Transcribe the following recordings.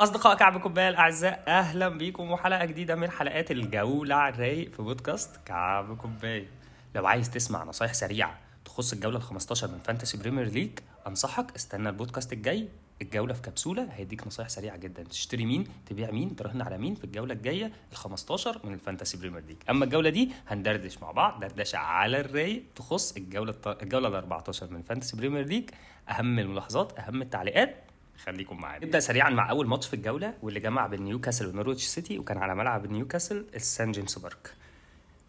أصدقاء كعب كوباية الأعزاء أهلا بيكم وحلقة جديدة من حلقات الجولة على الرايق في بودكاست كعب كوباية. لو عايز تسمع نصايح سريعة تخص الجولة ال 15 من Fantasy Premier League أنصحك استنى البودكاست الجاي. الجولة في كبسولة هيديك نصايح سريعة جدا. تشتري مين تبيع مين تراهن على مين في الجولة الجاية ال 15 من ال Fantasy Premier League أما الجولة دي هندردش مع بعض دردشة على الرايق تخص الجولة الجولة ال 14 من Fantasy Premier League أهم الملاحظات أهم التعليقات خليكم معانا نبدأ سريعا مع أول ماتش في الجولة واللي جمع بين نيوكاسل ونورويتش سيتي وكان على ملعب نيوكاسل السانت جيمس بارك.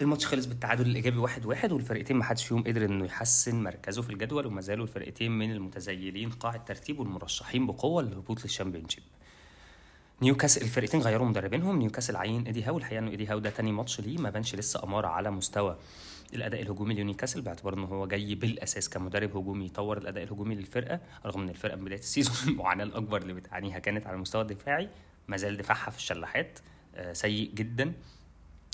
الماتش خلص بالتعادل الإيجابي واحد واحد والفرقتين ما حدش فيهم قدر إنه يحسن مركزه في الجدول وما زالوا الفرقتين من المتذيلين قاع الترتيب والمرشحين بقوة للهبوط لل Championship. نيوكاسل الفرقتين غيروا مدربينهم. نيوكاسل عين إيدي هاو الحقيقة إنه إيدي هاو ده تاني ماتش ليه ما بانش لسه أمارة على مستوى الأداء الهجومي لنيوكاسل باعتبار إن هو جاي بالأساس كمدرب هجومي يطور الأداء الهجومي للفرقة رغم إن الفرقة من بداية ال season المعاناة الأكبر اللي بتعانيها كانت على المستوى الدفاعي ما زال دفاعها فيه شلاحات آه، سيء جدا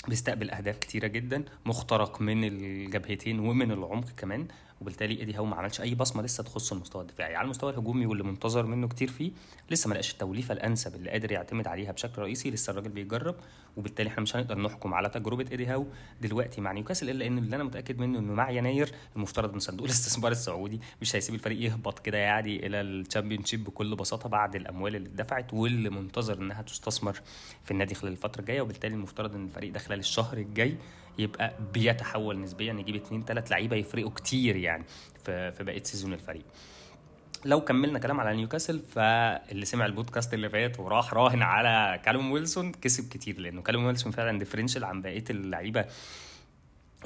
بيستقبل أهداف كتيرة جدا مخترق من الجبهتين ومن العمق كمان وبالتالي ايدي هاو ما عملش اي بصمة لسه تخص المستوى الدفاعي. على المستوى الهجومي واللي منتظر منه كتير فيه لسه ما لقاش التوليفة الانسب اللي قادر يعتمد عليها بشكل رئيسي لسه الراجل بيجرب وبالتالي إحنا مش هنقدر نحكم على تجربة ايدي هاو دلوقتي مع نيوكاسل إلا ان اللي أنا متأكد منه إنه مع يناير المفترض إن صندوق الاستثمار السعودي مش هيسيب الفريق يهبط كده يعني إلى ال Championship بكل بساطة بعد الأموال اللي اتدفعت واللي منتظر إنها تستثمر في النادي خلال الفترة الجاية وبالتالي المفترض إن الفريق ده خلال الشهر الجاي يبقى بيتحول نسبيا يجيب اثنين ثلاث لعيبة يفرقوا كتير يعني في في بقية season الفريق. لو كملنا كلام على نيوكاسل فاللي سمع البودكاست اللي فات وراح راهن على كالوم ويلسون كسب كتير لأنه كالوم ويلسون فعلا differential عن بقية اللعيبة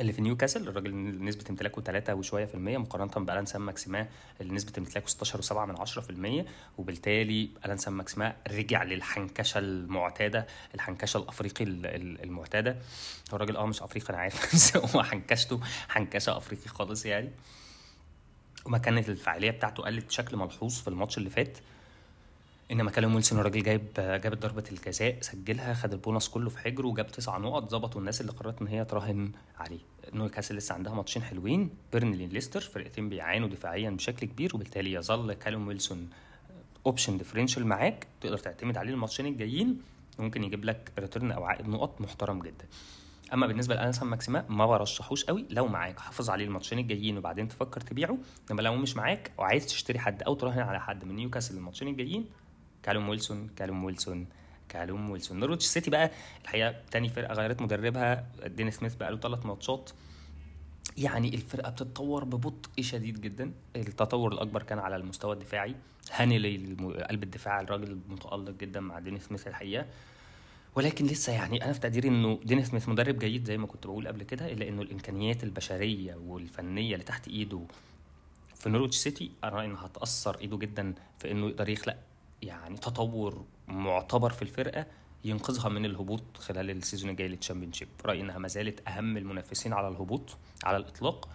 اللي في نيوكاسل الراجل نسبة امتلاكه 3 وشوية في المية مقارنة بألان سان ماكسيما اللي نسبة امتلاكه 16 و7 من 10 في المية وبالتالي ألان سان ماكسيما رجع للحنكشة المعتادة الحنكشة الأفريقي المعتادة. هو الراجل آه مش أفريقي أنا عارف بس هو حنكشته حنكشة أفريقي خالص يعني. وما كانت الفعالية بتاعته قلت بشكل ملحوظ في الماتش اللي فات. انما كالوم ويلسون الراجل جايب جاب ضربة الجزاء سجلها خد البونص كله في حجره وجاب تسع نقط ظبطوا الناس اللي قررت إن هي تراهن عليه. نيوكاسل لسه عندها ماتشين حلوين بيرنلي ليستر فرقتين بيعانوا دفاعيا بشكل كبير وبالتالي يظل كالوم ويلسون option differential معاك. تقدر تعتمد عليه الماتشين الجايين ممكن يجيب لك return أو عائد نقط محترم جدا. أما بالنسبة لألان سان ماكسيما ما برشحوش قوي. لو معاك حافظ عليه الماتشين الجايين وبعدين تفكر تبيعه. إنما لو مش معاك وعايز تشتري حد أو تراهن على حد من نيوكاسل الماتشين الجايين كالوم ويلسون كالوم ويلسون كالوم ويلسون. نورويتش سيتي بقى الحقيقة تاني فرقة غيرت مدربها دين سميث بقى له ثلاث ماتشات. يعني الفرقة بتتطور ببطء شديد جدا. التطور الأكبر كان على المستوى الدفاعي. هانلي قلب الدفاع الراجل متالق جدا مع دين سميث الحقيقة. ولكن لسه يعني أنا في تقديري إنه دين سميث مدرب جيد زي ما كنت بقول قبل كده إلا إنه الإمكانيات البشرية والفنية اللي تحت إيده في نورويتش سيتي أنا رأيي انها هتأسر إيده جدا في إنه يقدر يخلق يعني تطور معتبر في الفرقة ينقذها من الهبوط خلال السيزون الجاي للتشامبيونشيب رأيي إنها ما زالت أهم المنافسين على الهبوط على الإطلاق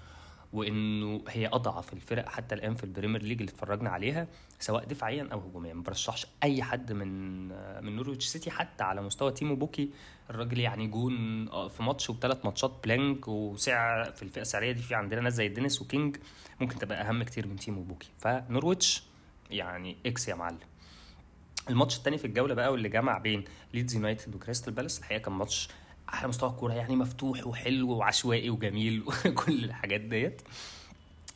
وإنه هي أضعف الفرق حتى الآن في البريمير ليج اللي اتفرجنا عليها سواء دفاعيا أو هجوميا. ما برشحش أي حد من من نورويتش سيتي حتى على مستوى تيمو بوكي. الراجل يعني جون في ماتش وثلاث ماتشات بلانك وسعر في الفئة السعرية دي. في عندنا ناس زي دينيس وكينج ممكن تبقى أهم كتير من تيمو بوكي. فنورويتش يعني X يا معلم. الماتش التاني في الجولة بقى واللي جمع بين ليدز يونايتد وكريستال بالاس الحقيقة كان ماتش على مستوى الكورة يعني مفتوح وحلو وعشوائي وجميل وكل الحاجات ديت.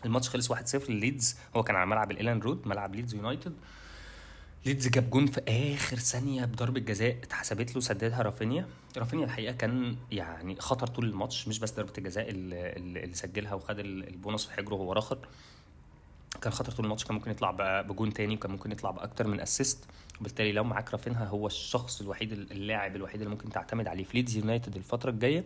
الماتش خلص 1-0 لليدز هو كان على ملعب الإيلاند رود ملعب ليدز يونايتد. ليدز جاب جون في آخر ثانية بضربة جزاء اتحسبت له سددها رافينيا. رافينيا الحقيقة كان يعني خطر طول الماتش مش بس ضربة الجزاء اللي, سجلها وخد البونص في حجره وهو راخر كان خطر طول الماتش كان ممكن يطلع بجون تاني وكان ممكن يطلع بأكتر من assist وبالتالي لو معاك رافينيا هو الشخص الوحيد اللاعب الوحيد اللي ممكن تعتمد عليه. في ليدز يونايتد الفترة الجاية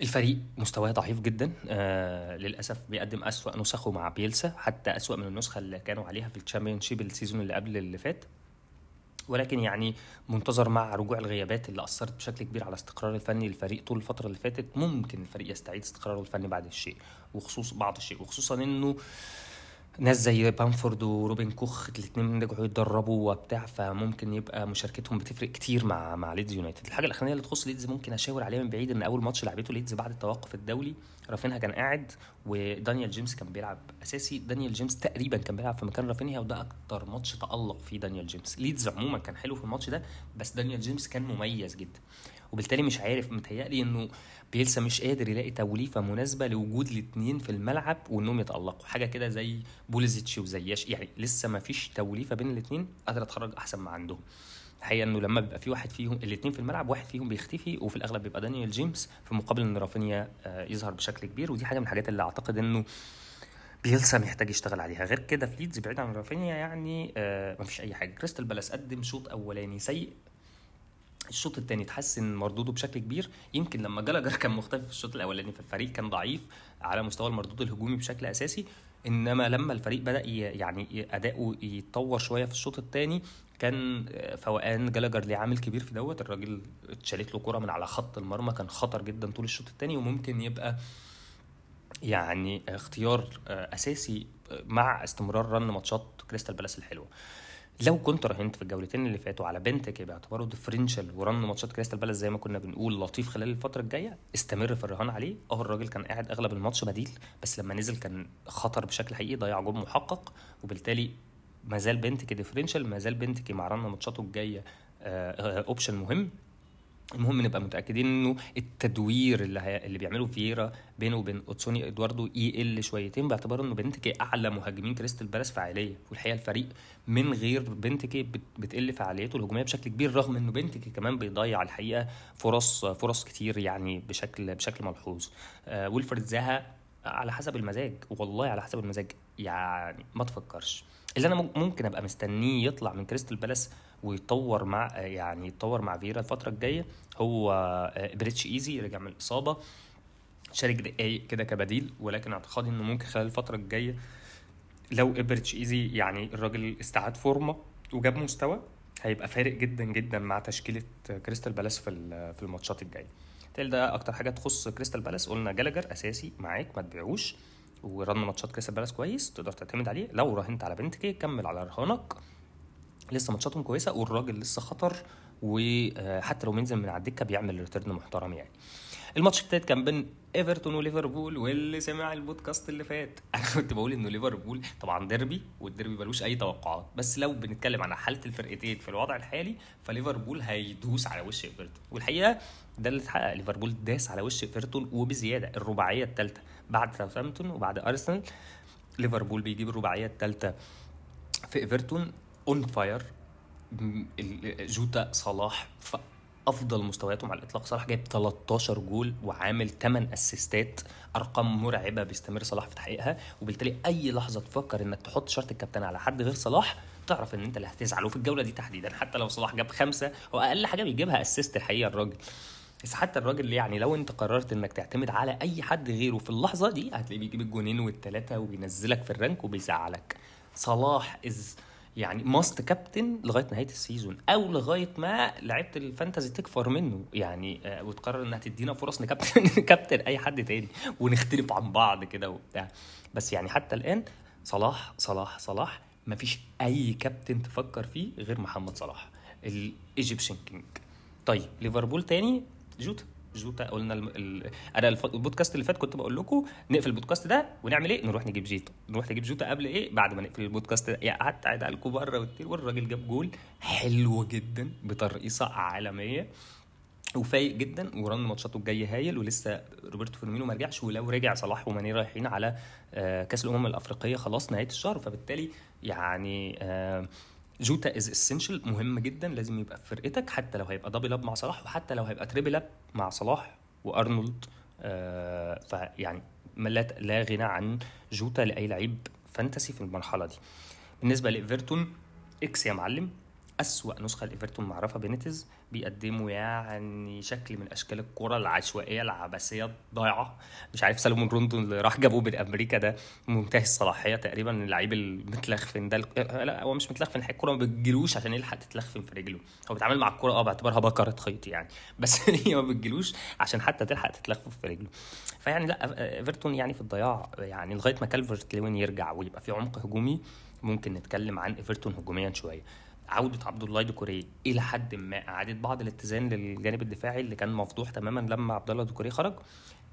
الفريق مستواه ضعيف جدا. آه للأسف بيقدم أسوأ نسخه مع بييلسا حتى أسوأ من النسخة اللي كانوا عليها في الشامبيونشيب ال season اللي قبل اللي فات. ولكن يعني منتظر مع رجوع الغيابات اللي أثرت بشكل كبير على استقرار الفني للفريق طول الفترة اللي فاتت. ممكن الفريق يستعيد استقراره الفني بعد الشيء وخصوص بعض الشيء. وخصوصا إنه ناس زي بامفورد وروبن كوخ الاثنين رجعوا يتدربوا وبتاع فممكن يبقى مشاركتهم بتفرق كتير مع مع ليدز يونايتد الحاجة الاخرانيه اللي تخص ليدز ممكن أشاور عليها من بعيد إن أول ماتش لعبته ليدز بعد التوقف الدولي رافينيا كان قاعد ودانيال جيمس كان بيلعب أساسي. دانيال جيمس تقريبا كان بيلعب في مكان رافينيا وده أكتر ماتش تألق فيه دانيال جيمس. ليدز عموما كان حلو في الماتش ده بس دانيال جيمس كان مميز جدا. وبالتالي مش عارف متهيألي إنه بيلسا مش قادر يلاقي توليفة مناسبة لوجود الاثنين في الملعب وإنهم يتألقوا. حاجة كده زي بوليسيتش وزياش. يعني لسه ما فيش توليفة بين الاثنين قادره تخرج أحسن ما عندهم. الحقيقة إنه لما بيبقى في واحد فيهم الاثنين في الملعب واحد فيهم بيختفي وفي الأغلب بيبقى دانيال جيمس في مقابل إن رافينيا آه، يظهر بشكل كبير. ودي حاجة من الحاجات اللي أعتقد إنه بيلسا محتاج يشتغل عليها. غير كده في ليدز بعيد عن رافينيا يعني آه مفيش أي حاجة. كريستال بالاس قدم شوط أولاني سيء. الشوط الثاني اتحسن مردوده بشكل كبير. يمكن لما جالاجر كان مختفي في الشوط الأولاني فالفريق كان ضعيف على مستوى المردود الهجومي بشكل أساسي. إنما لما الفريق بدأ يعني أداؤه يتطور شوية في الشوط الثاني كان فوقان جالاجر ليه عامل كبير في دوت. الراجل اتشالت له كرة من على خط المرمى كان خطر جدا طول الشوط الثاني وممكن يبقى يعني اختيار أساسي مع استمرار run ماتشات كريستال بالاس الحلوة. لو كنت راهنت في الجولتين اللي فاتوا على بنتيكي باعتباره differential و run ماتشات كريستال بالاس زي ما كنا بنقول لطيف خلال الفترة الجاية استمر في الرهان عليه. آه الراجل كان قاعد أغلب الماتش بديل بس لما نزل كان خطر بشكل حقيقي ضيع جول محقق. وبالتالي ما زال بنتيكي differential ما زال بنتيكي مع run ماتشاته الجاية option مهم. المهم نبقى متأكدين إنه التدوير اللي هي... اللي بيعمله فييرا بينه وبين أودسون إدوارد يقل شويتين باعتبار إنه بنتكي أعلى مهاجمين كريستال بالاس فعالية. والحقيقة الفريق من غير بنتكي بت... بتقل فعاليته الهجومية بشكل كبير رغم إنه بنتكي كمان بيضيع الحقيقة فرص فرص كتير يعني بشكل بشكل ملحوظ. آه ويلفرد زاها على حسب المزاج. والله على حسب المزاج. يعني ما تفكرش. اللي أنا ممكن أبقى مستنيه يطلع من كريستال بالاس ويتطور مع يعني يتطور مع فييرا الفترة الجاية. هو إبريتشي إيزي رجع من الإصابة. شارك دقايق كده كبديل ولكن اعتقادي إنه ممكن خلال الفترة الجاية لو إبريتشي إيزي يعني الراجل استعاد فورمة وجاب مستوى هيبقى فارق جدا جدا مع تشكيلة كريستال بالاس في في الماتشات الجاية. بالتالي ده أكتر حاجة تخص كريستال بالاس. قلنا جالاجر أساسي معاك ما تبيعوش. و run ماتشات كريستال بالاس كويس تقدر تعتمد عليه. لو راهنت على بنتكي كمل على رهانك. لسه ماتشاتهم كويسة والراجل لسه خطر وحتى لو بينزل من على الدكة بيعمل return محترم يعني. الماتش التالت كان بين إيفرتون وليفربول واللي سمع البودكاست اللي فات. أنا كنت بقول إنه ليفربول طبعا ديربي والديربي ملوش أي توقعات. بس لو بنتكلم عن حالة الفرقتين في الوضع الحالي فليفربول هيدوس على وش إيفرتون. والحقيقة ده اللي اتحقق. ليفربول داس على وش إيفرتون وبزيادة. الرباعية الثالثه بعد ساوثهامبتون وبعد أرسنال ليفربول بيجيب الرباعية الثالثه في إيفرتون. on fire جوتا صلاح في أفضل مستوياتهم على الإطلاق. صلاح جايب 13 جول وعامل 8 assist ات. أرقام مرعبة بيستمر صلاح في تحقيقها. وبالتالي أي لحظة تفكر إنك تحط شرط الكابتن على حد غير صلاح تعرف إن أنت اللي هتزعل. وفي الجولة دي تحديدا حتى لو صلاح جاب خمسة هو أقل حاجة بيجيبها assist الحقيقة الراجل. بس حتى الراجل يعني لو أنت قررت إنك تعتمد على أي حد غيره في اللحظة دي هتلاقيه بيجيب الجونين والثلاثه وبينزلك في ال rank وبيزعلك. صلاح is يعني must captain لغاية نهاية ال season أو لغاية ما لعيبة الفانتازي تكفر منه. يعني آه وتقرر إنها تدينا فرص ن captain captain أي حد تاني ونختلف عن بعض كده وبتاع. بس يعني حتى الآن صلاح صلاح صلاح ما فيش أي كابتن تفكر فيه غير محمد صلاح ال Egyptian King طيب ليفربول تاني؟ جوتا؟ جوتا قلنا ال... ال... أنا. البودكاست اللي فات كنت بقول لكم نقفل البودكاست ده ونعمل إيه؟ نروح نجيب جوتا نروح نجيب جوتا قبل إيه؟ بعد ما نقفل البودكاست ده. قعدت قاعد على بره والتير والراجل جاب جول حلو جدا بترقيصة عالمية وفايق جدا و run ماتشاته الجايه هايل ولسه روبرتو فيرمينو ما رجعش ولو رجع صلاح وماني رايحين على كأس الأمم الأفريقية خلاص نهاية الشهر. فبالتالي يعني جوتا is essential مهم جدا لازم يبقى في فرقتك حتى لو هيبقى double up مع صلاح وحتى لو هيبقى triple up مع صلاح وأرنولد. آه فيعني لا لا غنى عن جوتا لأي لعيب fantasy في المرحلة دي. بالنسبة لإيفرتون إكس يا معلم. أسوأ نسخة لإيفرتون مع رافا بينيتز بيقدموا يعني شكل من أشكال الكرة العشوائية العبثية الضايعة. مش عارف سالمون روندو اللي راح جابوه من أمريكا ده منتهي الصلاحية تقريبا اللعيب المتلخفن ده لا هو مش متلخفن الكرة ما بتجيلوش عشان يلحق تتلخفن في رجله. هو بيتعامل مع الكرة آه باعتبارها بكرة خيط يعني. بس هي ما بتجيلوش عشان حتى تلحق تتلخفن في رجله. فيعني لا إيفرتون يعني في الضياع يعني لغاية ما كالفرت لوين يرجع ويبقى في عمق هجومي ممكن نتكلم عن إيفرتون هجوميا شوية. عودة عبد الله ديكوري إلى حد ما أعادت بعض الاتزان للجانب الدفاعي اللي كان مفضوح تماما لما عبد الله ديكوري خرج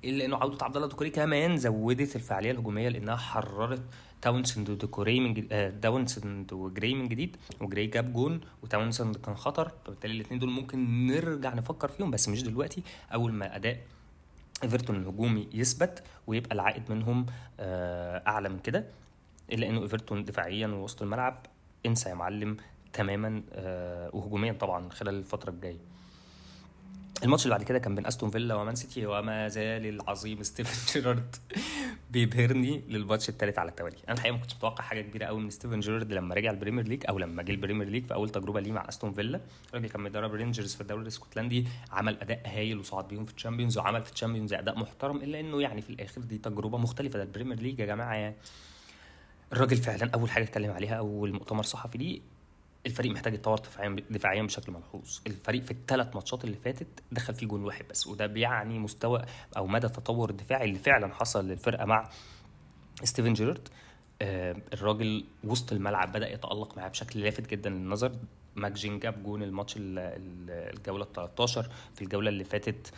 إلا إنه عودة عبد الله ديكوري كمان زودت الفعالية الهجومية لأنها حررت تاونسند وديكوري من جديد آه تاونسند وجراي من جديد وجراي جاب جون وتاونسند كان خطر فبالتالي الاثنين دول ممكن نرجع نفكر فيهم بس مش دلوقتي. أول ما أداء إيفرتون الهجومي يثبت ويبقى العائد منهم آه أعلى من كده إلا إنه إيفرتون دفاعيا ووسط الملعب إنسى يا معلم تماما آه وهجوميا طبعا خلال الفترة الجاية. الماتش اللي بعد كده كان بين أستون فيلا ومان سيتي وما زال العظيم ستيفن جيرارد بيبهرني للماتش الثالث على التوالي. أنا الحقيقة ما كنتش متوقع حاجة كبيرة قوي من ستيفن جيرارد لما رجع ال Premier League أو لما جه ال Premier League في أول تجربة ليه مع أستون فيلا. الراجل كان بيدرب رينجرز في الدوري الإسكتلندي عمل أداء هايل وصعد بيهم في ال Champions وعمل في ال Champions أداء محترم إلا إنه يعني في الآخر دي تجربة مختلفة. ده ال Premier League يا جماعة الراجل فعلا أول حاجة اتكلم عليها اول مؤتمر صحفي ليه الفريق محتاج يتطور دفاعيا بشكل ملحوظ. الفريق في الثلاث ماتشات اللي فاتت دخل فيه جون واحد بس وده بيعني مستوى أو مدى التطور الدفاعي اللي فعلا حصل للفرقة مع ستيفن جيرارد. آه الراجل وسط الملعب بدأ يتألق معاه بشكل لافت جدا للنظر. ماكجين جاب جون الماتش الجوله ال 13 في الجولة اللي فاتت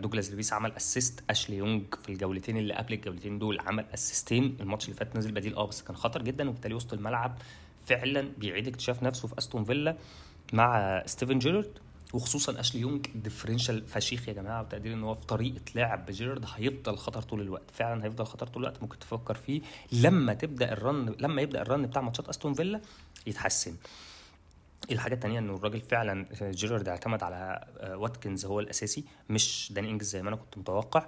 دوجلاس لويس عمل assist أشلي يونج في الجولتين اللي قبل الجولتين دول عمل assist ين الماتش اللي فات نزل بديل آه بس كان خطر جدا وبالتالي وسط الملعب فعلا بيعيد اكتشاف نفسه في أستون فيلا مع ستيفن جيرارد وخصوصا أشلي يونج differential فشيخ يا جماعة وتقدير إن هو في طريقة لعب جيرارد هيفضل خطر طول الوقت. فعلا هيفضل خطر طول الوقت ممكن تفكر فيه لما تبدأ ال run لما يبدأ ال run بتاع ماتشات أستون فيلا يتحسن. الحاجة التانية إنه الراجل فعلا جيرارد اعتمد على واتكنز هو الأساسي مش داني إنجز زي ما أنا كنت متوقع.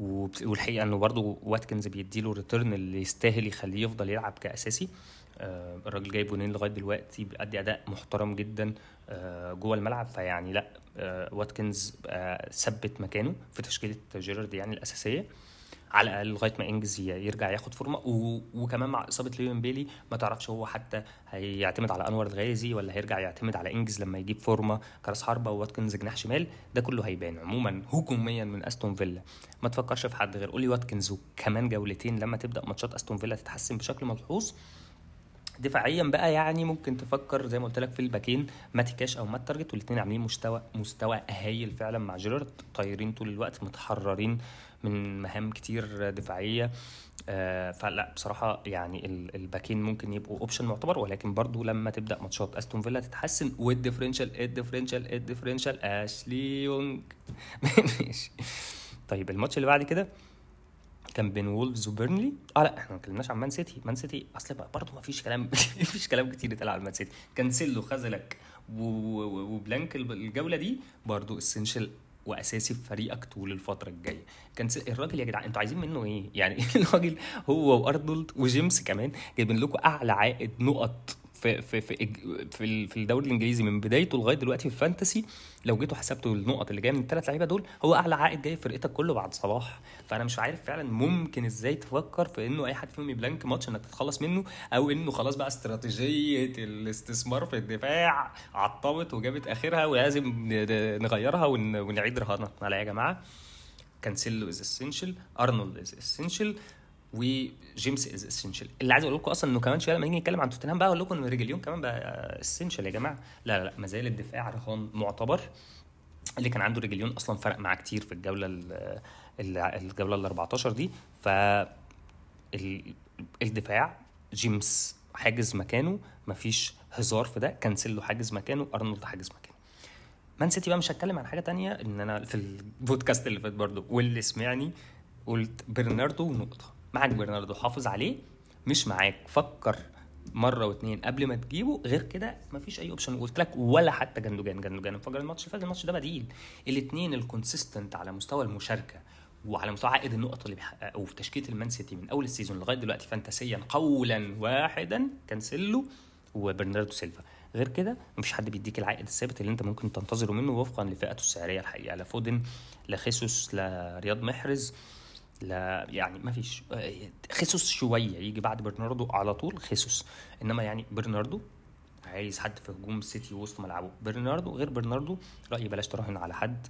والحقيقة إنه برضه واتكنز بيديله return اللي يستاهل يخليه يفضل يلعب كأساسي. الراجل جايب جونين لغاية دلوقتي بيأدي أداء محترم جدا جوه الملعب. فيعني لأ واتكنز ثبت مكانه في تشكيلة جيرارد يعني الأساسية. على الأقل لغاية ما إنجز يرجع ياخد form ة. وكمان مع إصابة ليون بيلي ما تعرفش هو حتى هيعتمد على أنور الغازي ولا هيرجع يعتمد على إنجز لما يجيب form ة كراس حربة وواتكنز جناح شمال. ده كله هيبان. عموما هجوميا من أستون فيلا. ما تفكرش في حد غير أولي واتكنز وكمان جولتين لما تبدأ ماتشات أستون فيلا تتحسن بشكل ملحوظ. دفاعيا بقى يعني ممكن تفكر زي ما قلت لك في ال back ين ماتي كاش أو مات تارجت والاثنين عاملين مستوى مستوى هايل فعلا مع جيرارد. طايرين طول الوقت متحررين من مهام كتير دفاعية. آه فلا بصراحة يعني ال back ين ممكن يبقوا option معتبر ولكن برضو لما تبدأ ماتشات أستون فيلا تتحسن وال differential ال differential ال differential اشلي يونج ماشي. طيب الماتش اللي بعد كده؟ كان بين وولفز وبيرنلي. آه لا إحنا ما اتكلمناش عن مان سيتي. مان سيتي أصل برضه ما فيش كلام ما فيش كلام كتير يتقال على مان سيتي. كانسيلو خد لك blank الجولة دي برضه essential وأساسي في فريقك طول الفترة الجاية. كان الراجل يا جدعان أنتوا عايزين منه إيه؟ يعني الراجل هو وأرنولد وجيمس كمان جايبين لكم أعلى عائد نقط في في في في, في الدوري الإنجليزي من بدايته لغاية دلوقتي في ال fantasy لو جيتوا حسبتوا النقط اللي جاية من الثلاث لعيبة دول هو أعلى عائد جاي فرقتك كله بعد صلاح. فأنا مش عارف فعلا ممكن إزاي تفكر في إنه أي حد فيهم ي blank ماتش إنك تتخلص منه أو إنه خلاص بقى استراتيجية الاستثمار في الدفاع عطبت وجابت آخرها ولازم نغيرها ونعيد رهانها على يا جماعة. كانسيلو is essential أرنولد is essential وجيمس is essential اللي عايز أقول لكم أصلا إنه كمان شوية لما نيجي نتكلم عن توتنهام بقى أقول لكم إن ريجليون كمان بقى essential يا جماعة. لا لا لا ما زال الدفاع رهان معتبر. اللي كان عنده ريجليون أصلا فرق معاه كتير في الجولة الجولة ال 14 دي. ف الدفاع جيمس حاجز مكانه مفيش هزار في ده. كانسيلو حاجز مكانه أرنولد حاجز مكانه. مان سيتي بقى مش هتكلم عن حاجة تانية إن أنا في البودكاست اللي فات برضه واللي سمعني قلت برناردو نقطه معاك برناردو حافظ عليه مش معاك. فكر مرة واتنين قبل ما تجيبه. غير كده مفيش أي option قلت لك ولا حتى جندوجان جندوجان. انفجر الماتش اللي فات الماتش ده بديل. الاثنين ال consistent على مستوى المشاركة وعلى مستوى عائد النقط اللي بيحققه في تشكيلة المان سيتي من أول ال season لغاية دلوقتي فانتاسيا قولا واحدا كانسيلو وبرناردو سيلفا. غير كده مفيش حد بيديك العائد الثابت اللي انت ممكن تنتظره منه وفقا لفئته السعرية الحقيقة لا فودن لا خيسوس لا رياض محرز. لا يعني ما فيش خيسوس شوية يجي بعد برناردو على طول خيسوس. إنما يعني برناردو عايز حد في هجوم السيتي وسط ملعبه. برناردو غير برناردو رأيي بلاش تراهن على حد.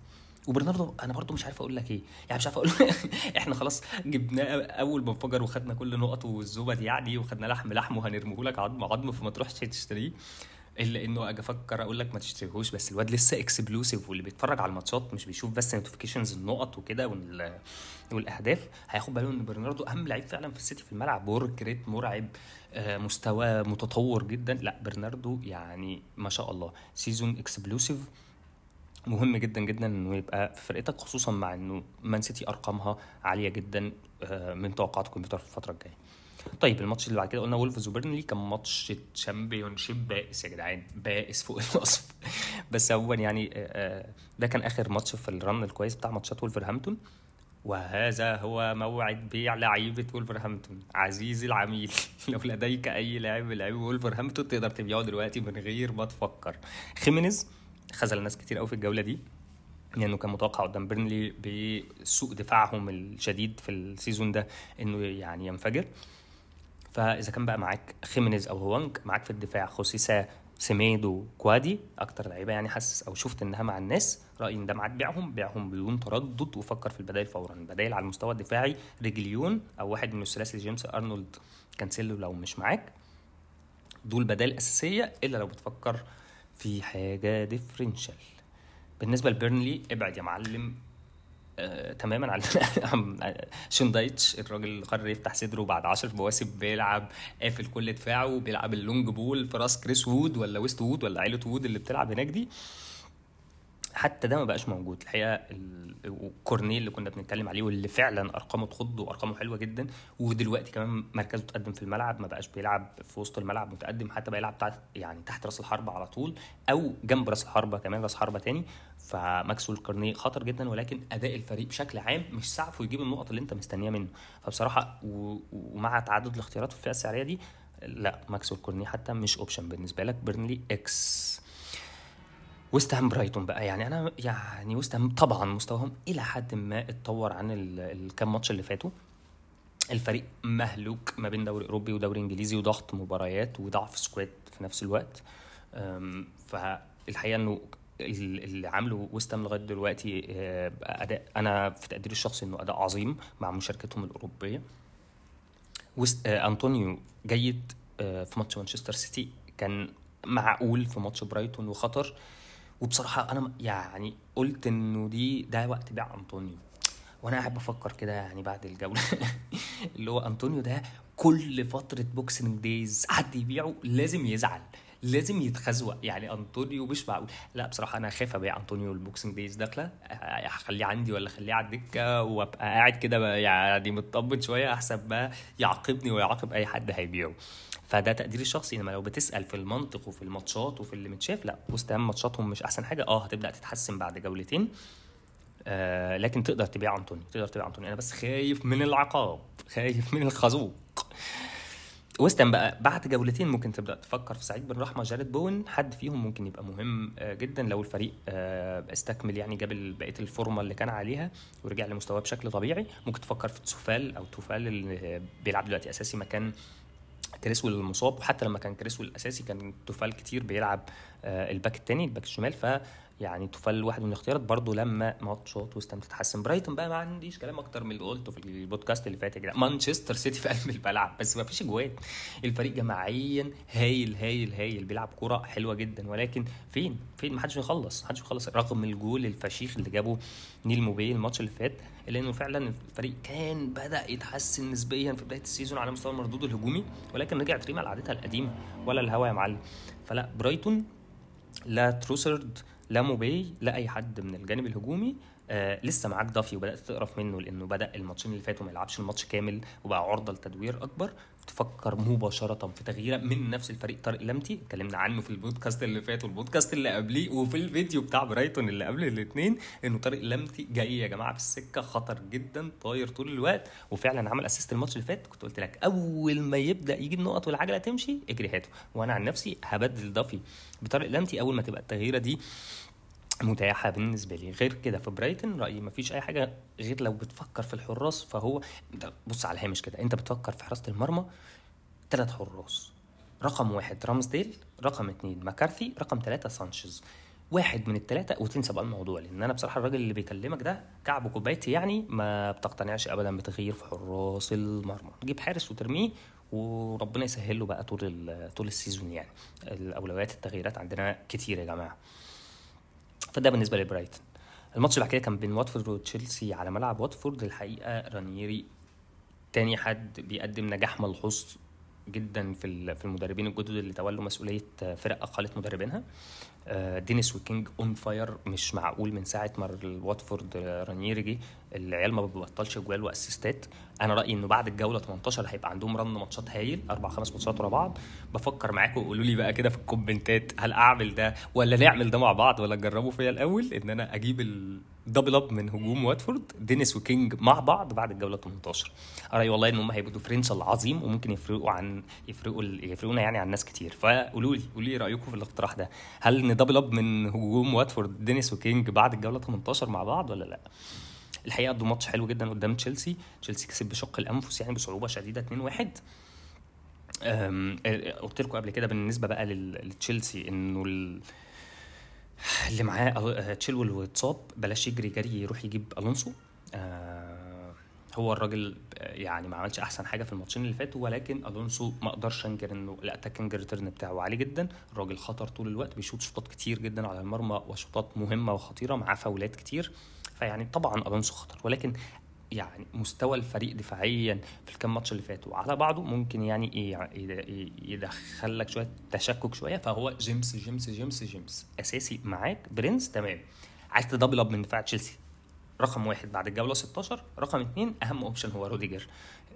وبرناردو أنا برضو مش عارف أقول لك إيه. يعني مش عارف أقول إحنا خلاص جبناه أول ما انفجر وخدنا كل نقطه والزبد يعني وخدنا لحم لحم وهنرميه لك عظم عظم فما تروحش تشتريه. إلا إنه أجي أفكر أقول لك ما تشتريهوش بس الواد لسه explosive واللي بيتفرج على الماتشات مش بيشوف بس notifications النقط وكده والأهداف. هياخد باله إن برناردو أهم لعيب فعلا في السيتي في الملعب. work rate مرعب آه، مستوى متطور جدا. لا برناردو يعني ما شاء الله season explosive مهم جدا جدا إنه يبقى في فرقتك خصوصا مع إنه مان سيتي أرقامها عالية جدا آه، من توقعات الكمبيوتر في الفترة الجاية. طيب الماتش اللي بعد كده قلنا وولفز وبيرنلي كان ماتش Championship بائس يا جدعان بائس فوق الوصف. بس عموما يعني آه، ده كان آخر ماتش في ال run الكويس بتاع ماتشات ولفرهامبتون وهذا هو موعد بيع لعيبة ولفرهامبتون عزيزي العميل لو لديك أي لاعب من لاعبي ولفرهامبتون تقدر تبيعه دلوقتي من غير ما تفكر. خيمينيز خذل ناس كتير قوي في الجولة دي لأنه يعني كان متوقع قدام بيرنلي بسوء دفاعهم الشديد في ال season ده إنه يعني ينفجر. فإذا كان بقى معاك خيمينيز أو هوانج معاك في الدفاع خوسيسا سميدو كوادي أكتر لعيبة يعني حاسس أو شفت إنها مع الناس رأيي إن ده معاك بيعهم بيعهم بدون تردد وفكر في البدائل فورا. البدائل على المستوى الدفاعي ريجيلون أو واحد من الثلاثي جيمس أرنولد كانسيلو لو مش معاك. دول بدائل أساسية إلا لو بتفكر في حاجة differential بالنسبة لبيرنلي ابعد يا معلم آه، تماما على شون دايتش الراجل اللي قرر يفتح صدره بعد 10 مواسم بيلعب قافل كل دفاعه بيلعب ال long ball في راس كريس وود ولا ويست وود ولا عيلة وود اللي بتلعب هناك دي. حتى ده ما بقاش موجود. الحقيقة الكورنيه اللي كنا بنتكلم عليه واللي فعلا أرقامه تخض وأرقامه حلوة جدا ودلوقتي كمان مركزه تقدم في الملعب ما بقاش بيلعب في وسط الملعب متقدم حتى بقى يلعب تحت يعني تحت راس الحربة على طول أو جنب راس الحربة كمان راس حربة تاني. فماكسول كورنيه خطر جدا ولكن أداء الفريق بشكل عام مش سعفه يجيب النقط اللي أنت مستنيها منه. فبصراحة ومع تعدد الاختيارات في الفئة السعرية دي لا ماكسول كورنيه حتى مش option بالنسبة لك. بيرنلي إكس ويست هام برايتون بقى يعني أنا يعني ويست طبعا مستواهم إلى حد ما اتطور عن الكام ماتش اللي فاتوا. الفريق مهلوك ما بين دوري أوروبي ودوري إنجليزي وضغط مباريات وضعف squad في نفس الوقت. فالحقيقة إنه اللي عامله ويست هام لغاية دلوقتي آه، اداء أنا في تقديري الشخصي إنه أداء عظيم مع مشاركتهم الأوروبية. وست آه، أنطونيو جيد آه، في ماتش مانشستر سيتي. كان معقول في ماتش برايتون وخطر. وبصراحة أنا يعني قلت إنه دي ده وقت بيع أنطونيو. وأنا قاعد بفكر كده يعني بعد الجولة. اللي هو أنطونيو ده كل فترة boxing days حد يبيعه لازم يزعل. لازم يتخزوق. يعني أنطونيو مش معقول. لا بصراحة أنا خايف ابيع أنطونيو ال boxing days داخلة. أخليه عندي ولا أخليه على الدكة وأبقى قاعد كده يعني مطمن شوية أحسن ما يعاقبني ويعاقب أي حد هيبيعه. فده تقديري الشخصي. إنما لو بتسأل في المنطق وفي الماتشات وفي اللي متشاف لا وست هام ماتشاتهم مش أحسن حاجة. آه هتبدأ تتحسن بعد جولتين. آه لكن تقدر تبيع انطونيو تقدر تبيع انطونيو أنا بس خايف من العقاب خايف من الخازوق. وستام بقى بعد جولتين ممكن تبدأ تفكر في سعيد بن رحمه جارود بوين حد فيهم ممكن يبقى مهم آه، جدا لو الفريق آه، استكمل يعني جاب بقية الفورمة اللي كان عليها ورجع لمستواه بشكل طبيعي. ممكن تفكر في توفال أو توفال اللي بيلعب دلوقتي أساسي مكان كريسويل المصاب. وحتى لما كان كريسويل الاساسي كان توفال كتير بيلعب آه، الباك الثاني الباك الشمال. ف يعني توفال واحد من الاختيارات. برضه لما ماتشات وستام تتحسن. برايتون بقى ما عنديش كلام أكتر من اللي قلته في البودكاست اللي فات يا جدعان. مانشستر سيتي في قلب الملعب. بس ما فيش اجوان الفريق جماعيا هايل هايل هايل. بيلعب كوره حلوة جدا. ولكن فين؟ فين؟ ما حدش بيخلص. ما حدش بيخلص. رغم الجول الفشيخ اللي جابه نيل موبي الماتش اللي فات الا انه فعلا الفريق كان بدأ يتحسن نسبيا في بداية ال season على مستوى المردود الهجومي ولكن رجعت ريما لعادتها القديمة ولا الهوا يا معلم. فلا برايتون لا تروسارد لا موبي لا أي حد من الجانب الهجومي آه لسه معاك دافي وبدأت تقرف منه لأنه بدأ الماتشين اللي فاتوا ما يلعبش الماتش كامل وبقى عرضة لتدوير أكبر. تفكر مباشرة في تغييره من نفس الفريق طارق لمتي. اتكلمنا عنه في البودكاست اللي فات والبودكاست اللي قبليه وفي الفيديو بتاع برايتون اللي قبل الاثنين إنه طارق لمتي جاي يا جماعة في السكة خطر جدا طاير طول الوقت وفعلا عمل assist الماتش اللي فات. كنت قلت لك أول ما يبدأ يجيب نقط والعجلة تمشي اجري هاته وأنا عن نفسي هبدل دافي بطارق لمتي أول ما تبقى التغييرة دي متاحة بالنسبة لي. غير كده في برايتن رأيي مفيش أي حاجة غير لو بتفكر في الحراس فهو بص على الهامش كده أنت بتفكر في حراسة المرمى ثلاث حراس. رقم واحد رامسديل رقم اتنين مكارثي رقم ثلاثة سانشيز. واحد من الثلاثة وتنسى بقى الموضوع لأن أنا بصراحة الراجل اللي بيكلمك ده كعب كوبايتي يعني ما بتقتنعش أبدا بتغيير في حراس المرمى. تجيب حارس وترميه وربنا يسهل له بقى طول طول السيزون يعني. الأولويات التغييرات عندنا كتير يا جماعة. فده بالنسبة لبرايتون الماتش اللي كده كان بين واتفورد وتشيلسي على ملعب واتفورد. الحقيقة رانييري تاني حد بيقدم نجاح ملحوظ جدا في في المدربين الجدد اللي تولوا مسؤولية فرق اقلت مدربينها. دينيس وكينج on fire مش معقول من ساعة ما واتفورد رانييري جه. العيال ما بتبطلش اجوال و assist ات أنا رأيي إنه بعد الجولة 18 هيبقى عندهم run ماتشات هايل أربع خمس ماتشات ورا بعض. بفكر معاكم وقولوا لي بقى كده في ال comment ات هل أعمل ده ولا نعمل ده مع بعض ولا نجربه فيا الأول؟ إن أنا أجيب ال double up من هجوم واتفورد دينيس وكينج مع بعض بعد الجولة 18 رأيي والله إن هم هيبقوا differential عظيم وممكن يفرقوا عن يفرقوا يفرقونا يعني عن ناس كتير. فقولوا لي قولوا لي رأيكم في الاقتراح ده. هل ن double up من هجوم واتفورد دينيس وكينج بعد الجولة 18 مع بعض ولا لأ؟ الحقيقة قدوا ماتش حلو جدا قدام تشيلسي. تشيلسي كسب بشق الأنفس يعني بصعوبة شديدة 2-1 قلت لكم قبل كده بالنسبة بقى لتشيلسي إنه اللي معاه تشيلول اتصاب بلاش يجري جري يروح يجيب ألونسو. هو الراجل يعني ما عملش أحسن حاجة في الماتشين اللي فاتوا ولكن ألونسو ما أقدرش انكر إنه ال attacking return بتاعه عالي جدا. الراجل خطر طول الوقت بيشوط شوطات كتير جدا على المرمى وشوطات مهمة وخطيرة معاه فاولات كتير. فيعني طبعا ألونسو خطر ولكن يعني مستوى الفريق دفاعيا في الكام ماتش اللي فاتوا على بعضه ممكن يعني إيه يدخل لك شوية تشكك شوية فهو جيمس جيمس جيمس جيمس. أساسي معاك برنس تمام. عايز ت double up من دفاع تشيلسي. رقم واحد بعد الجولة 16 رقم اثنين أهم option هو روديجر.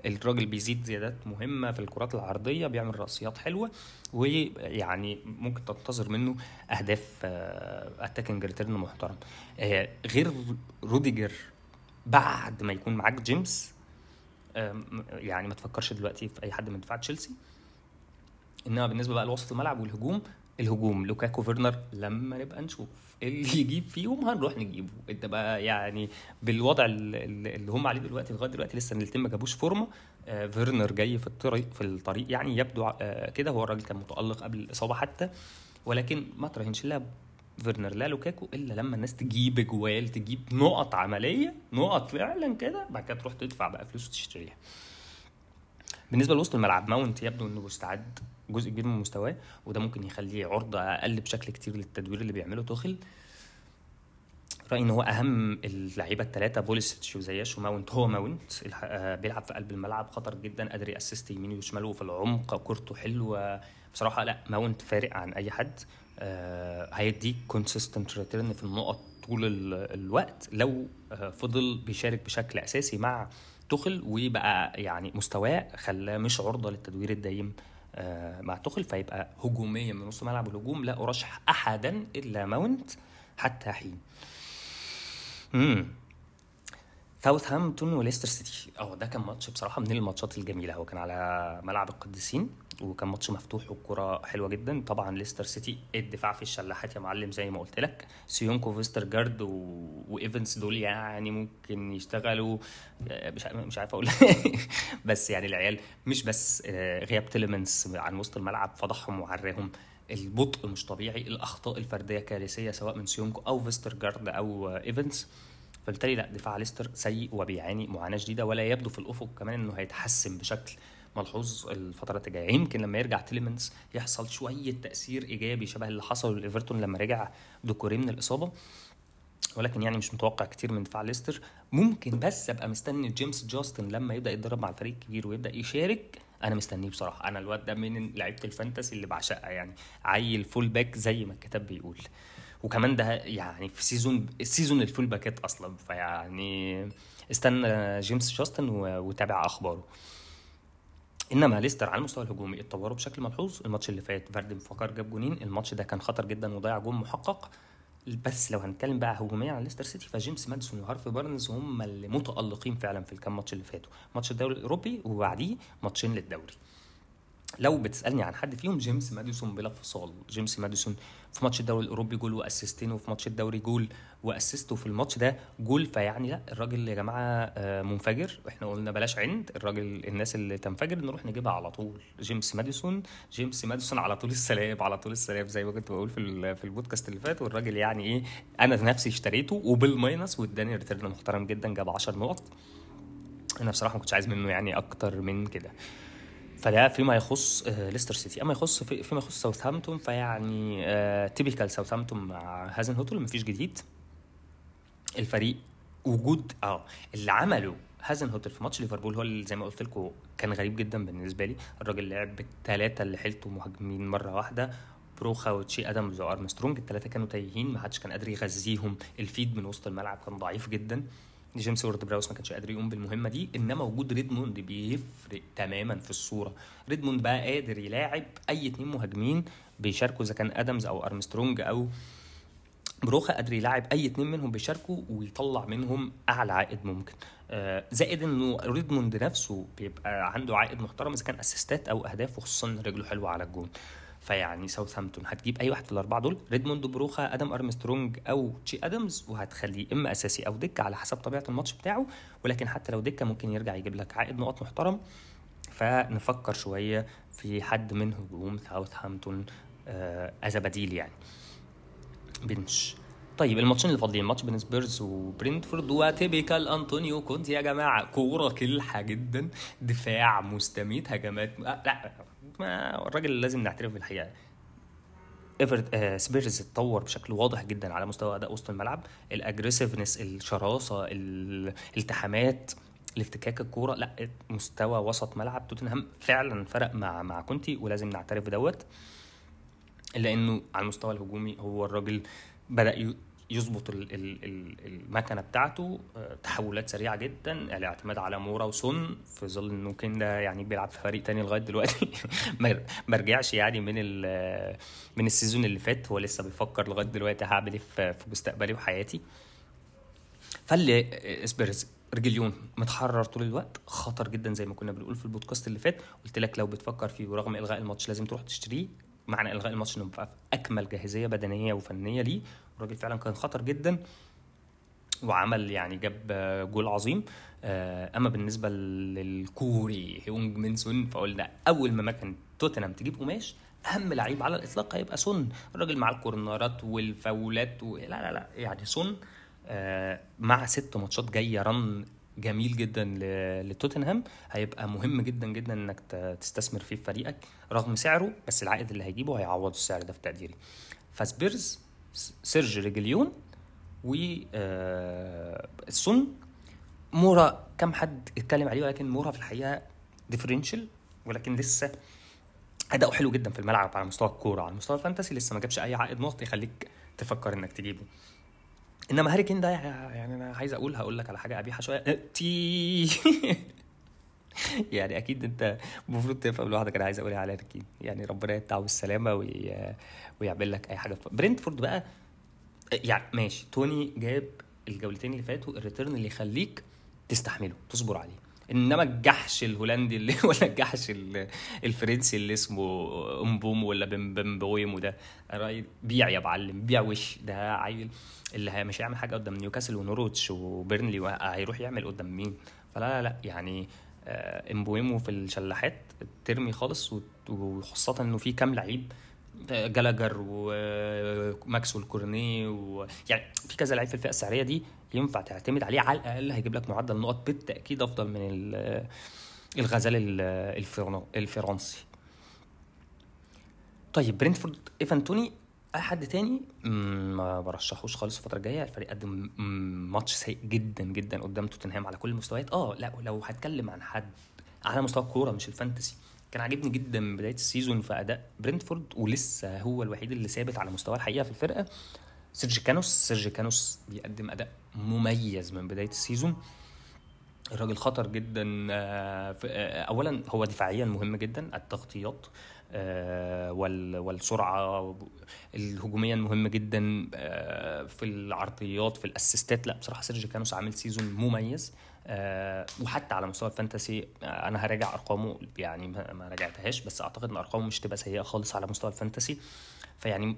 الراجل بيزيد زيادات مهمة في الكرات العرضية بيعمل رأسيات حلوة ويعني ممكن تنتظر منه أهداف attacking return محترم. غير روديجر بعد ما يكون معاك جيمس يعني ما تفكرش دلوقتي في أي حد من دفاع تشيلسي. إنما بالنسبة بقى لوسط الملعب والهجوم الهجوم. لوكاكو فيرنر لما نبقى نشوف. اللي يجيب فيهم هنروح نجيبه. انت بقى يعني بالوضع اللي هم عليه دلوقتي لغاية دلوقتي لسه الاثنين ما جابوش فورمة. آه فيرنر جاي في الطريق في الطريق يعني يبدو آه كده. هو الراجل كان متألق قبل الإصابة حتى ولكن ما تراهنش لا فيرنر لا لوكاكو إلا لما الناس تجيب جوال تجيب نقط عملية نقط فعلا كده بعد كده تروح تدفع بقى فلوس وتشتريها. بالنسبة لوسط الملعب ماونت يبدو إنه مستعد. جزء كبير من مستواه وده ممكن يخليه عرضة أقل بشكل كتير للتدوير اللي بيعمله توخيل رأيي إن هو أهم اللعيبة الثلاثه بوليسيتش وزياش وماونت. هو ماونت بيلعب في قلب الملعب خطر جدا قادر ي assist يمينه وشماله وفي العمق كورته حلوة. بصراحة لا ماونت فارق عن أي حد. هيديك consistent return في النقط طول الوقت. لو فضل بيشارك بشكل أساسي مع توخيل وبقى يعني مستواه خلاه مش عرضة للتدوير الدايم مع توخيل فيبقى هجوميا من نص ملعب الهجوم لا أرشح أحدا إلا ماونت حتى حين. امم ساوثهامبتون وليستر سيتي. آه ده كان ماتش بصراحة من الماتشات الجميلة. هو كان على ملعب القديسين. وكان ماتش مفتوح والكرة حلوة جدا. طبعا ليستر سيتي الدفاع في الشلاحات يا معلم زي ما قلت لك. سيونكو فيسترجارد و... وايفنس دول يعني ممكن يشتغلوا مش مش عارف أقول بس يعني العيال مش بس غياب تيليمنس عن وسط الملعب فضحهم وعراهم البطء مش طبيعي الأخطاء الفردية كارثية سواء من سيونكو أو فيسترجارد أو ايفنس فبالتالي لا دفاع ليستر سيء وبيعاني معاناة شديده ولا يبدو في الأفق كمان إنه هيتحسن بشكل ملحوظ الفترات الجاية. يمكن لما يرجع تيليمانس يحصل شوية تأثير إيجابي شبه اللي حصل لإيفرتون لما رجع دوكوري من الإصابة. ولكن يعني مش متوقع كتير من دفاع ليستر. ممكن بس أبقى مستني جيمس جاستن لما يبدأ يتدرب مع الفريق الكبير ويبدأ يشارك. أنا مستنيه بصراحة. أنا الواد ده من لعيبة الفانتسي اللي بعشقها. يعني عيل full back زي ما الكتاب بيقول. وكمان ده يعني في season ال season ال full back ات أصلا. فيعني استنى جيمس جاستن وتابع أخباره. إنما ليستر على المستوى الهجومي اتطوروا بشكل ملحوظ. الماتش اللي فات فاردي انا فاكر جاب جونين. الماتش ده كان خطر جدا وضيع جون محقق. بس لو هنتكلم بقى هجوميا عن ليستر سيتي فجيمس ماديسون وهارفي بارنز هم اللي متألقين فعلا في الكام ماتش اللي فاتوا ماتش الدوري الأوروبي وبعديه ماتشين للدوري. لو بتسألني عن حد فيهم جيمس ماديسون بلا فصال. جيمس ماديسون في ماتش الدوري الأوروبي جول و assist ين وفي ماتش الدوري جول و assist وفي الماتش ده جول فيعني لا الراجل يا جماعة آه، منفجر. إحنا قلنا بلاش عند الراجل الناس اللي تنفجر نروح نجيبها على طول. جيمس ماديسون جيمس ماديسون على طول السلام على طول السلام زي ما كنت بقول في في البودكاست اللي فات. والراجل يعني إيه أنا نفسي اشتريته وبال minus واداني return محترم جدا جاب 10 نقط. أنا بصراحة ما كنتش عايز منه يعني أكتر من كده. فده فيما يخص آه، ليستر سيتي أما يخص فيما يخص ساوثهامبتون فيعني typical ساوثهامبتون مع هازنهوتل مفيش جديد. الفريق وجود آه اللي عمله هازنهوتل في ماتش ليفربول هو اللي زي ما قلت لكم كان غريب جدا بالنسبة لي. الراجل لعب بالثلاثه اللي حيلته مهاجمين مرة واحدة. بروخا وتشي ادمز وأرمسترونج الثلاثه كانوا تايهين ما حدش كان قادر يغذيهم. ال feed من وسط الملعب كان ضعيف جدا. جيمس وورد براوس ما كانش قادر يقوم بالمهمة دي إنما وجود ريدموند بيفرق تماما في الصورة. ريدموند بقى قادر يلاعب أي اتنين مهاجمين بيشاركوا إذا كان آدمز أو أرمسترونج أو بروخا قادر يلاعب أي اتنين منهم بيشاركوا ويطلع منهم أعلى عائد ممكن. آه زائد إنه ريدموند نفسه بيبقى عنده عائد محترم إذا كان assist ات أو أهداف وخصوصا رجله حلوة على الجون. فيعني ساوثهامبتون هتجيب أي واحد في الاربعه دول ريدموند بروخا آدم أرمسترونج أو تشي آدمز وهتخليه إما أساسي أو دكة على حسب طبيعة الماتش بتاعه ولكن حتى لو دكة ممكن يرجع يجيب لك عائد نقط محترم. فنفكر شوية في حد من هجوم ساوثهامبتون آه از بديل يعني. bench. طيب الماتشين اللي فاضلين ماتش بين سبيرز وبرنتفورد و typical أنطونيو كونت. يا جماعة كورة كلحة جدا. دفاع مستميت. هجمات آه لا. ما الراجل لازم نعترف بالحقيقة. effort آه سبيرز اتطور بشكل واضح جدا على مستوى أداء وسط الملعب. ال aggressiveness الشراسة الالتحامات الافتكاك الكورة لا مستوى وسط ملعب. توتنهام فعلا فرق مع مع كونتي ولازم نعترف بدوت. الا انه على المستوى الهجومي هو الراجل بدأ يظبط المكنة بتاعته. آه، تحولات سريعة جدا الاعتماد على مورا وسون في ظل إنه كين ده يعني بيلعب في فريق تاني لغاية دلوقتي. ما رجعش يعني من من ال season اللي فات هو لسه بيفكر لغاية دلوقتي هعمل إيه في مستقبلي وحياتي. فاللي اسبرز ريجليون متحرر طول الوقت خطر جدا زي ما كنا بنقول في البودكاست اللي فات. قلت لك لو بتفكر فيه ورغم إلغاء الماتش لازم تروح تشتريه. معنى إلغاء الماتش إنه بقى في أكمل جاهزية بدنية وفنية ليه. الراجل فعلا كان خطر جدا وعمل يعني جاب جول عظيم. آه، أما بالنسبة للكوري هيونج مين سون فقلنا أول ما مكن توتنهام تجيب قماش أهم لعيب على الإطلاق هيبقى سون. الراجل مع ال corner ات والفاولات و... لا لا لا يعني سون آه، مع ست ماتشات جاية run جميل جدا لتوتنهام. هيبقى مهم جدا جدا إنك تستثمر فيه في فريقك رغم سعره بس العائد اللي هيجيبه هيعوض السعر ده في تقديري. فسبيرز سيرج ريجليون و آه، السون مورا كم حد اتكلم عليه ولكن مورا في الحقيقة differential ولكن لسه أداؤه حلو جدا في الملعب على مستوى الكورة على مستوى ال fantasy لسه ما جابش أي عائد نقط يخليك تفكر إنك تجيبه. إنما هاري كين ده يعني أنا عايز أقول هقول لك على حاجة قبيحه شوية. تي يعني أكيد أنت المفروض تفهم لوحدك أنا عايز أقول على كين يعني ربنا يتعه بالسلامه وي... ويعمل لك أي حاجة. برنتفورد بقى يعني ماشي. توني جاب الجولتين اللي فاتوا ال return اللي يخليك تستحمله تصبر عليه. إنما الجحش الهولندي اللي ولا الجحش الفرنسي اللي اسمه امبوم ولا بمبويمو وده بيع يا معلم بيع وش. ده عيل اللي مش هيعمل حاجة قدام نيوكاسل ونوروتش وبيرنلي هيروح يعمل قدام مين؟ فلا لا لا يعني امبويمو في الشلاحات ترمي خالص وخاصة إنه في كام لعيب جالاجر وماكسويل كورني و... يعني في كذا لعيب في الفئة السعرية دي ينفع تعتمد عليه على الأقل هيجيب لك معدل نقط بالتأكيد أفضل من الغزال الفرنسي. طيب برينتفورد إيفان توني أي حد تاني ما برشحوش خالص الفترة الجاية. الفريق قدم ماتش سيء جدا جدا قدام توتنهام على كل المستويات. آه لا لو هتكلم عن حد على مستوى الكورة مش ال fantasy. كان عاجبني جدا من بداية ال season في أداء برنتفورد ولسه هو الوحيد اللي ثابت على مستواه الحقيقة في الفرقة. سيرجي كانوس سيرجي كانوس بيقدم أداء مميز من بداية ال season. الراجل خطر جدا آه، آه، اولا هو دفاعيا مهم جدا التغطيات. والسرعة الهجوميا مهم جدا في العرضيات في ال assist ات. لا بصراحة سيرجي كانوس عامل season مميز وحتى على مستوى ال fantasy أنا هراجع أرقامه يعني ما راجعتهاش بس أعتقد إن أرقامه مش تبقى سيئة خالص على مستوى ال fantasy. فيعني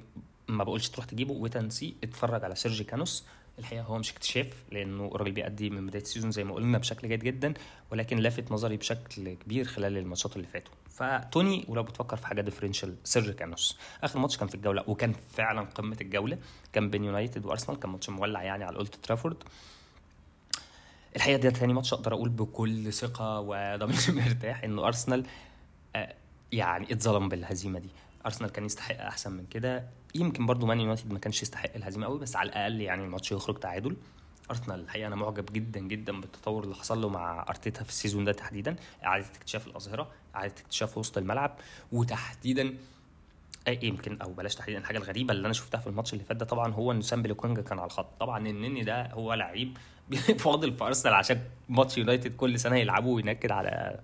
ما بقولش تروح تجيبه وتنسي اتفرج على سيرجي كانوس. الحقيقة هو مش اكتشاف لأنه الراجل بيأدي من بداية ال season زي ما قلنا بشكل جيد جدا ولكن لافت نظري بشكل كبير خلال الماتشات اللي فاتوا. فتوني ولو بتفكر في حاجة differential سيرجي كانوس آخر ماتش كان في الجولة وكان فعلا قمة الجولة. كان بين يونايتد وأرسنال كان ماتش مولع يعني على أولد ترافورد. الحقيقة ده تاني ماتش أقدر أقول بكل ثقة وضمير مرتاح إنه أرسنال آه، يعني اتظلم بالهزيمة دي. أرسنال كان يستحق أحسن من كده. يمكن برضو مان يونايتد ما كانش يستحق الهزيمة قوي بس على الأقل يعني الماتش يخرج تعادل. أرسنال الحقيقة أنا معجب جدا جدا بالتطور اللي حصل له مع أرتيتا في ال season ده تحديدا. إعادة اكتشاف الاظهره إعادة اكتشاف وسط الملعب وتحديدا يمكن أو بلاش تحديدا الحاجة الغريبة اللي أنا شفتها في الماتش اللي فات ده طبعا هو إن سامبي لوكونجا كان على الخط. طبعا النني ده هو لعيب فاضل في أرسنال عشان ماتش يونايتد كل سنة يلعبه وينكد على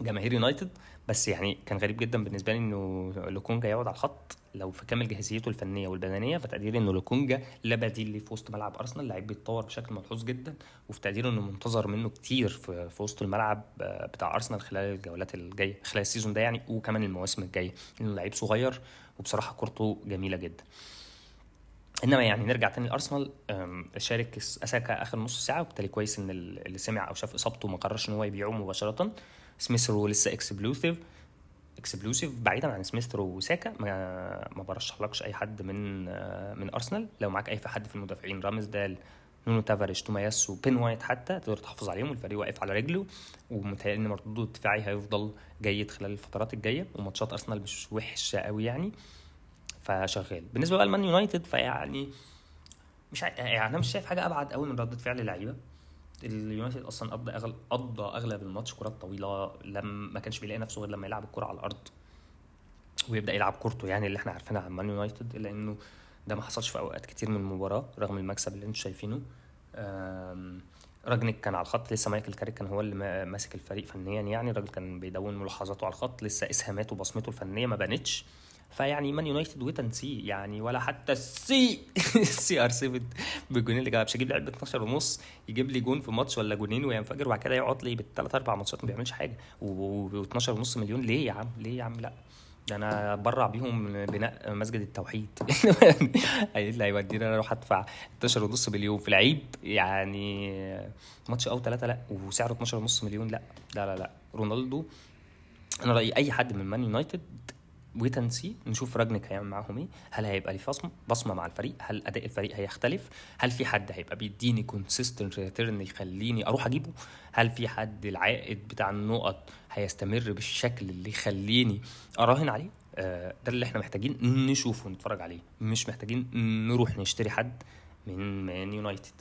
جماهير يونايتد. بس يعني كان غريب جدا بالنسبة لي إنه لوكونجا يقعد على الخط لو في كامل جاهزيته الفنية والبدنية فتقديري إنه لوكونجا لا بديل ليه في وسط ملعب أرسنال لعيب بيتطور بشكل ملحوظ جدا وفي تقديري إنه منتظر منه كتير في, في وسط الملعب بتاع أرسنال خلال الجولات الجاية خلال ال season ده يعني وكمان المواسم الجاية لأنه لعيب صغير وبصراحة كورته جميلة جدا. إنما يعني نرجع تاني لأرسنال شارك ساكا آخر نص ساعة وبالتالي كويس إن اللي سمع أو شاف إصابته ما قررش إن هو يبيعه مباشرة. سميث رو لسه explosive explosive بعيدا عن سميث رو وساكا ما ما برشحلكش أي حد من من أرسنال. لو معاك أي حد في المدافعين رامسديل نونو تافاريس تومياسو وبين وايت حتى تقدر تحافظ عليهم والفريق واقف على رجله ومتهيألي إن مردوده الدفاعي هيفضل جيد خلال الفترات الجاية وماتشات أرسنال مش وحشة قوي يعني. فشغال. بالنسبة بقى لمان يونايتد فيعني مش يعني أنا مش شايف حاجة أبعد قوي من ردة فعل اللعيبة. اليونايتد أصلا قضى اغلب قضى أغلب الماتش كرات طويلة لم ما كانش بيلاقي نفسه غير لما يلعب الكرة على الأرض. ويبدأ يلعب كورته يعني اللي إحنا عارفينها عن مان يونايتد الا انه ده ما حصلش في أوقات كتير من المباراة رغم المكسب اللي أنتم شايفينه. رانجنيك كان على الخط لسه مايكل كاريك كان هو اللي ماسك الفريق فنيا يعني. الراجل كان بيدون ملاحظاته على الخط لسه إسهاماته وبصمته الفنية ما بانتش. فيعني مان يونايتد wait and see يعني ولا حتى ال C ال CR7 بالجونين اللي جاب مش هجيب لعيب ب 12 ونص يجيب لي جون في ماتش ولا جونين وينفجر وبعد كده يقعد لي بالثلاث أربع ماتشات ما بيعملش حاجة. و 12 ونص مليون ليه يا عم؟ ليه يا عم؟ لا. ده أنا أتبرع بيهم لبناء مسجد التوحيد. إيه اللي هيوديني أنا أروح أدفع 12 ونص مليون في لعيب يعني ماتش أو ثلاثة لا وسعره 12 ونص مليون لا. لا لا لا. رونالدو أنا رأيي أي حد من مان يونايتد wait and see نشوف رانجنيك هيعمل معاهم إيه؟ هل هيبقى ليه بصمه مع الفريق هل أداء الفريق هيختلف؟ هل في حد هيبقى بيديني consistent return يخليني أروح أجيبه؟ هل في حد العائد بتاع النقط هيستمر بالشكل اللي يخليني أراهن عليه؟ آه ده اللي إحنا محتاجين نشوفه ونتفرج عليه مش محتاجين نروح نشتري حد من مان يونايتد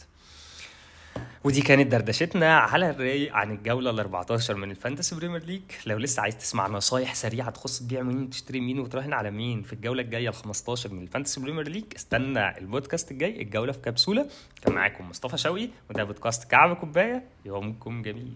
ودي كانت دردشتنا على الرايق عن الجولة ال 14 من ال Fantasy Premier League. لو لسه عايز تسمع نصايح سريعة تخص تبيع مين وتشتري مين وتراهن على مين في الجولة الجاية ال 15 من ال Fantasy Premier League استنى البودكاست الجاي الجولة في كبسولة. كان معاكم مصطفى شوقي وده بودكاست كعب كوباية. يومكم جميل.